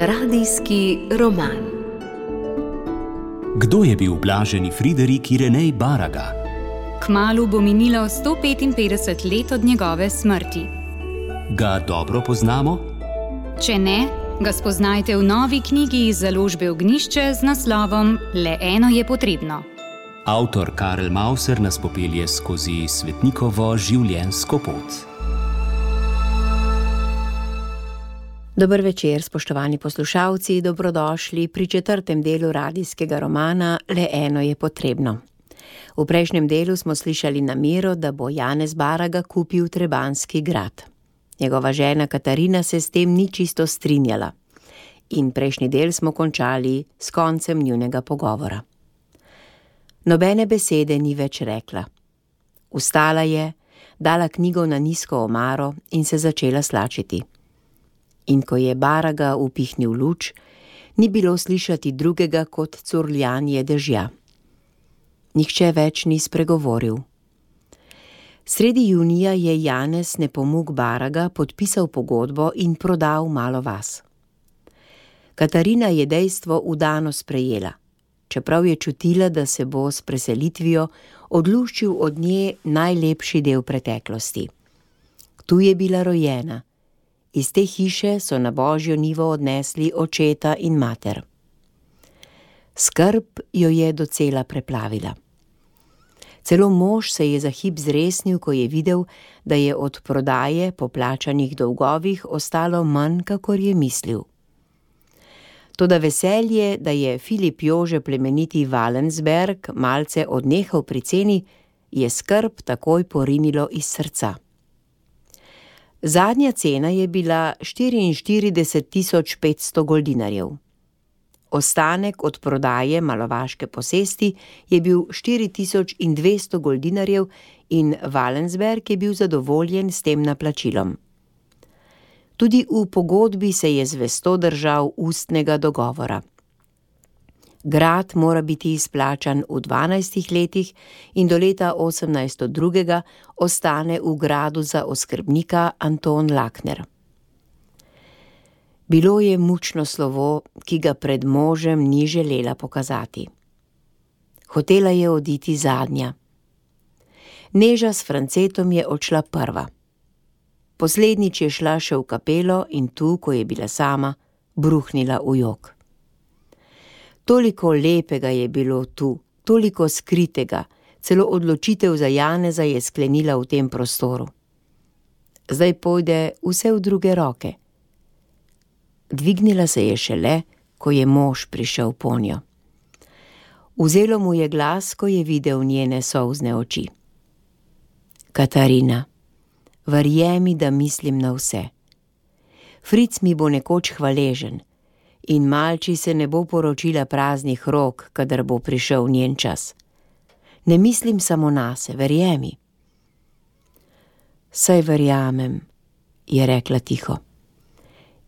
Radijski roman. Kdo je bil blaženi Friderik Irenej Baraga? Kmalu bo minilo 155 let od njegove smrti. Ga dobro poznamo? Če ne, ga spoznajte v novi knjigi iz založbe Ognišče z naslovom Le eno je potrebno. Avtor Karel Mauser nas popelje skozi svetnikovo življenjsko pot. Dober večer, spoštovani poslušalci, dobrodošli pri četrtem delu radijskega romana Le eno je potrebno. V prejšnjem delu smo slišali namero, da bo Janez Baraga kupil Trebanski grad. Njegova žena Katarina se s tem ni čisto strinjala. In prejšnji del smo končali s koncem njunega pogovora. Nobene besede ni več rekla. Vstala je, dala knjigo na nizko omaro in se začela slačiti. In ko je Baraga upihnil luč, ni bilo slišati drugega kot curljanje dežja. Nihče več ni spregovoril. Sredi junija je Janez Nepomuk Baraga podpisal pogodbo in prodal malo vas. Katarina je dejstvo udano sprejela čeprav je čutila, da se bo s preselitvijo odluščil od nje najlepši del preteklosti. Tu je bila rojena, iz te hiše so na božjo nivo odnesli očeta in mater. Skrb jo je docela preplavila. Celo mož se je za hip zresnil, ko je videl, da je od prodaje po plačanih dolgovih ostalo manj, kakor je mislil. Toda veselje, da je Filip Jože plemeniti Valensberg malce odnehal pri ceni, je skrb takoj porinilo iz srca. Zadnja cena je bila 44.500 goldinarjev. Ostanek od prodaje malovaške posesti je bil 4200 goldinarjev in Valensberg je bil zadovoljen s tem naplačilom. Tudi v pogodbi se je zvesto držal ustnega dogovora. Grad mora biti izplačan v 12 letih in do leta 1802 ostane v gradu za oskrbnika Anton Lakner. Bilo je mučno slovo, ki ga pred možem ni želela pokazati. Hotela je oditi zadnja. Neža s Francetom je odšla prva. Poslednjič je šla še v kapelo in tu, ko je bila sama, bruhnila v jok. Toliko lepega je bilo tu, toliko skritega, celo odločitev za Janeza je sklenila v tem prostoru. Zdaj pojde vse v druge roke. Dvignila se je šele, ko je mož prišel po njo. Vzelo mu je glas, ko je videl njene solzne oči. Katarina verjemi, da mislim na vse. Fric mi bo nekoč hvaležen in malči se ne bo poročila praznih rok, kadar bo prišel njen čas. Ne mislim samo na se, verjemi. Saj verjamem, je rekla tiho.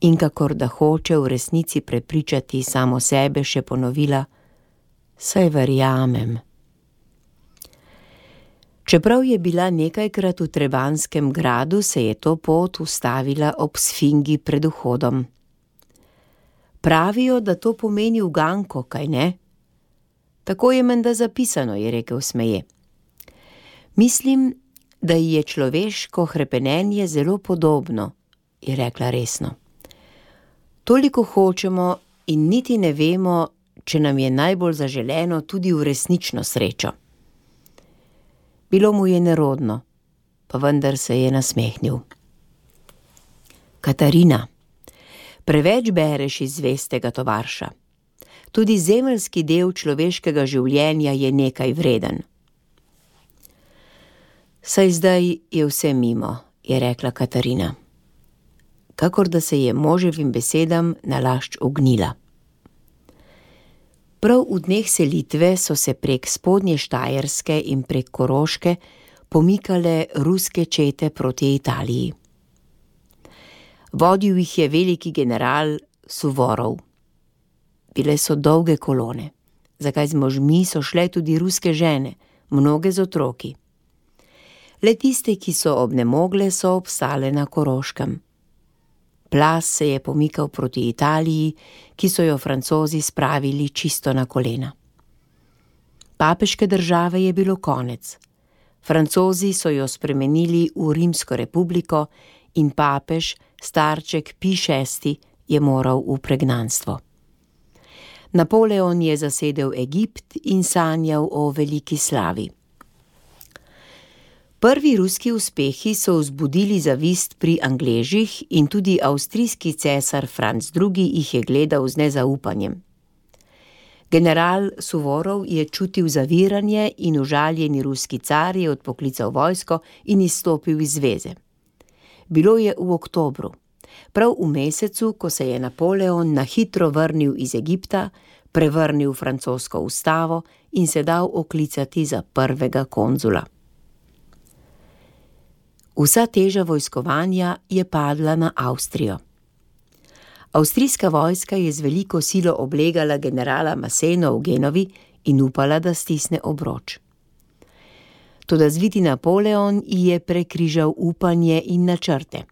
In kakor da hoče v resnici prepričati samo sebe, še ponovila: Saj verjamem. Čeprav je bila nekajkrat v Trebanskem gradu, se je to pot ustavila ob sfingi pred vhodom. Pravijo, da to pomeni uganko, kaj ne? Tako je menda zapisano, je rekel smeje. Mislim, da ji je človeško hrepenenje zelo podobno, je rekla resno. Toliko hočemo in niti ne vemo, če nam je najbolj zaželeno tudi v resnično srečo. Bilo mu je nerodno, pa vendar se je nasmehnil. Katarina, preveč bereš iz zvestega tovarša. Tudi zemeljski del človeškega življenja je nekaj vreden. Saj zdaj je vse mimo, je rekla Katarina. Kakor da se je moževim besedam nalašč ognila. Prav v dneh selitve so se prek spodnje Štajerske in prek Koroške pomikale ruske čete proti Italiji. Vodil jih je veliki general Suvorov. Bile so dolge kolone, zakaj z možmi so šle tudi ruske žene, mnoge z otroki. Le tiste, ki so obnemogle, so obstale na Koroškem. Plas se je pomikal proti Italiji, ki so jo francozi spravili čisto na kolena. Papeške države je bilo konec. Francozi so jo spremenili v Rimsko republiko in papež, starček P6, je moral v pregnanstvo. Napoleon je zasedel Egipt in sanjal o veliki slavi. Prvi ruski uspehi so vzbudili zavist pri Angležih in tudi avstrijski cesar Franz II. jih je gledal z nezaupanjem. General Suvorov je čutil zaviranje in užaljeni ruski car je odpoklical vojsko in izstopil iz zveze. Bilo je v oktobru, prav v mesecu, ko se je Napoleon na hitro vrnil iz Egipta, prevrnil francosko ustavo in se dal oklicati za prvega konzula. Vsa teža vojskovanja je padla na Avstrijo. Avstrijska vojska je z veliko silo oblegala generala Maseno v Genovi in upala, da stisne obroč. Toda zviti Napoleon je prekrižal upanje in načrte.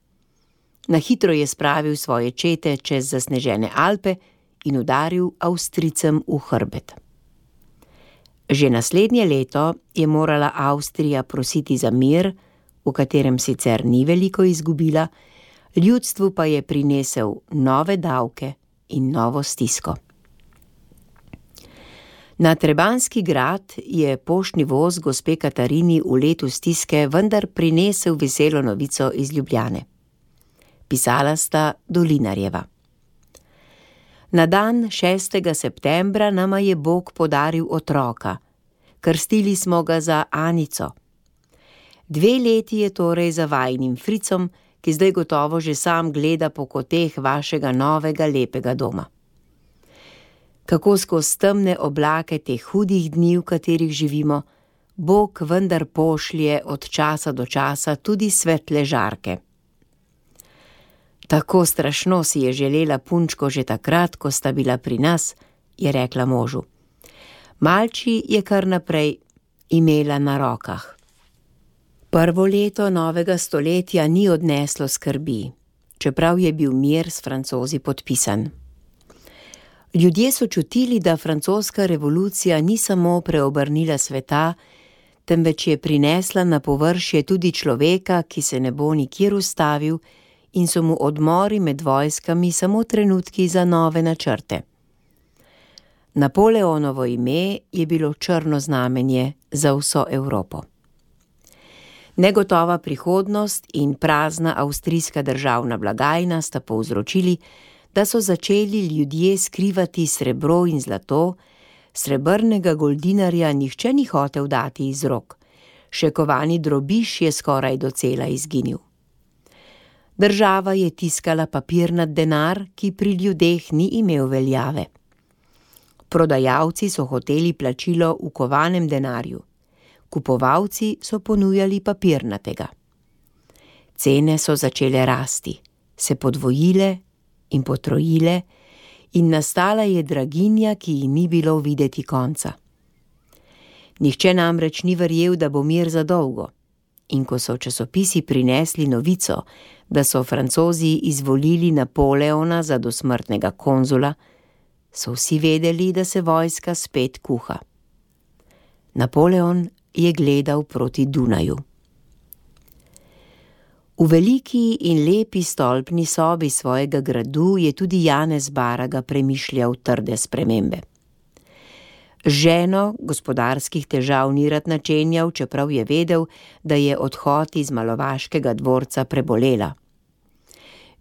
Na hitro je spravil svoje čete čez zasnežene Alpe in udaril Avstricem v hrbet. Že naslednje leto je morala Avstrija prositi za mir, v katerem sicer ni veliko izgubila, ljudstvu pa je prinesel nove davke in novo stisko. Na Trebanski grad je poštni voz gospe Katarini v letu stiske vendar prinesel veselo novico iz Ljubljane. Pisala sta Dolinarjeva. Na dan 6. septembra nama je Bog podaril otroka, krstili smo ga za Anico. Dve leti je torej za vajnim fricom, ki zdaj gotovo že sam gleda po koteh vašega novega lepega doma. Kako skozi temne oblake teh hudih dni, v katerih živimo, Bog vendar pošlje od časa do časa tudi svetle žarke. Tako strašno si je želela punčko že takrat, ko sta bila pri nas, je rekla možu. Malči je kar naprej imela na rokah. Prvo leto novega stoletja ni odneslo skrbi, čeprav je bil mir s francozi podpisan. Ljudje so čutili, da francoska revolucija ni samo preobrnila sveta, temveč je prinesla na površje tudi človeka, ki se ne bo nikjer ustavil in so mu odmori med vojskami samo trenutki za nove načrte. Napoleonovo ime je bilo črno znamenje za vso Evropo. Negotova prihodnost in prazna avstrijska državna blagajna sta povzročili, da so začeli ljudje skrivati srebro in zlato, srebrnega goldinarja nihče ni hotel dati iz rok, še kovani drobiš je skoraj docela izginil. Država je tiskala papirnat denar, ki pri ljudeh ni imel veljave. Prodajalci so hoteli plačilo v kovanem denarju kupovalci so ponujali papirnatega. Cene so začele rasti, se podvojile in potrojile, in nastala je draginja, ki ji ni bilo videti konca. Nihče namreč ni verjel, da bo mir za dolgo, in ko so časopisi prinesli novico, da so francozi izvolili Napoleona za dosmrtnega konzula, so vsi vedeli, da se vojska spet kuha. Napoleon je gledal proti Dunaju. V veliki in lepi stolpni sobi svojega gradu je tudi Janez Baraga premišljal trde spremembe. Ženo gospodarskih težav ni rad načenjal, čeprav je vedel, da je odhod iz malovaškega dvorca prebolela.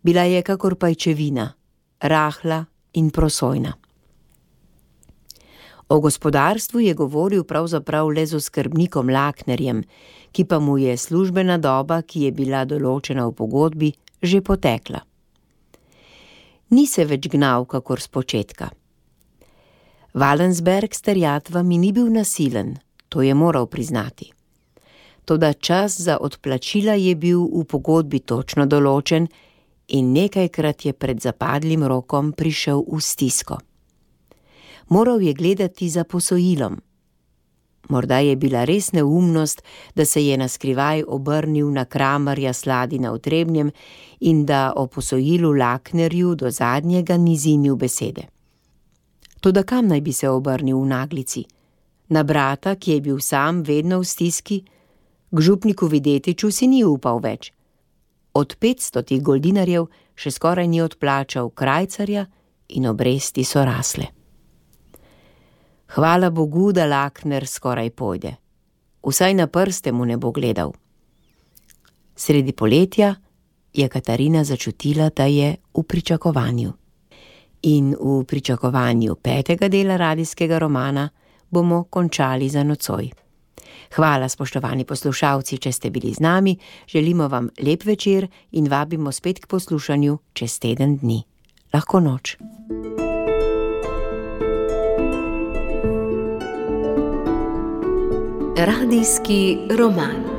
Bila je kakor pajčevina, rahla in prosojna. O gospodarstvu je govoril pravzaprav le z oskrbnikom Laknerjem, ki pa mu je službena doba, ki je bila določena v pogodbi, že potekla. Ni se več gnal, kakor spočetka. Valensberg s terjatvami ni bil nasilen, to je moral priznati. Toda čas za odplačila je bil v pogodbi točno določen in nekajkrat je pred zapadlim rokom prišel v stisko moral je gledati za posojilom. Morda je bila res neumnost, da se je na skrivaj obrnil na kramarja Sladina v Trebnjem in da o posojilu Laknerju do zadnjega ni zimil besede. Toda kam naj bi se obrnil v naglici? Na brata, ki je bil sam vedno v stiski, k župniku Videtiču si ni upal več. Od petstotih goldinarjev še skoraj ni odplačal krajcarja in obresti so rasle. Hvala Bogu, da Lakner skoraj pojde. Vsaj na prste mu ne bo gledal. Sredi poletja je Katarina začutila, da je v pričakovanju. In v pričakovanju petega dela radijskega romana bomo končali za nocoj. Hvala, spoštovani poslušalci, če ste bili z nami, želimo vam lep večer in vabimo spet k poslušanju čez teden dni. Lahko noč. Radijski roman.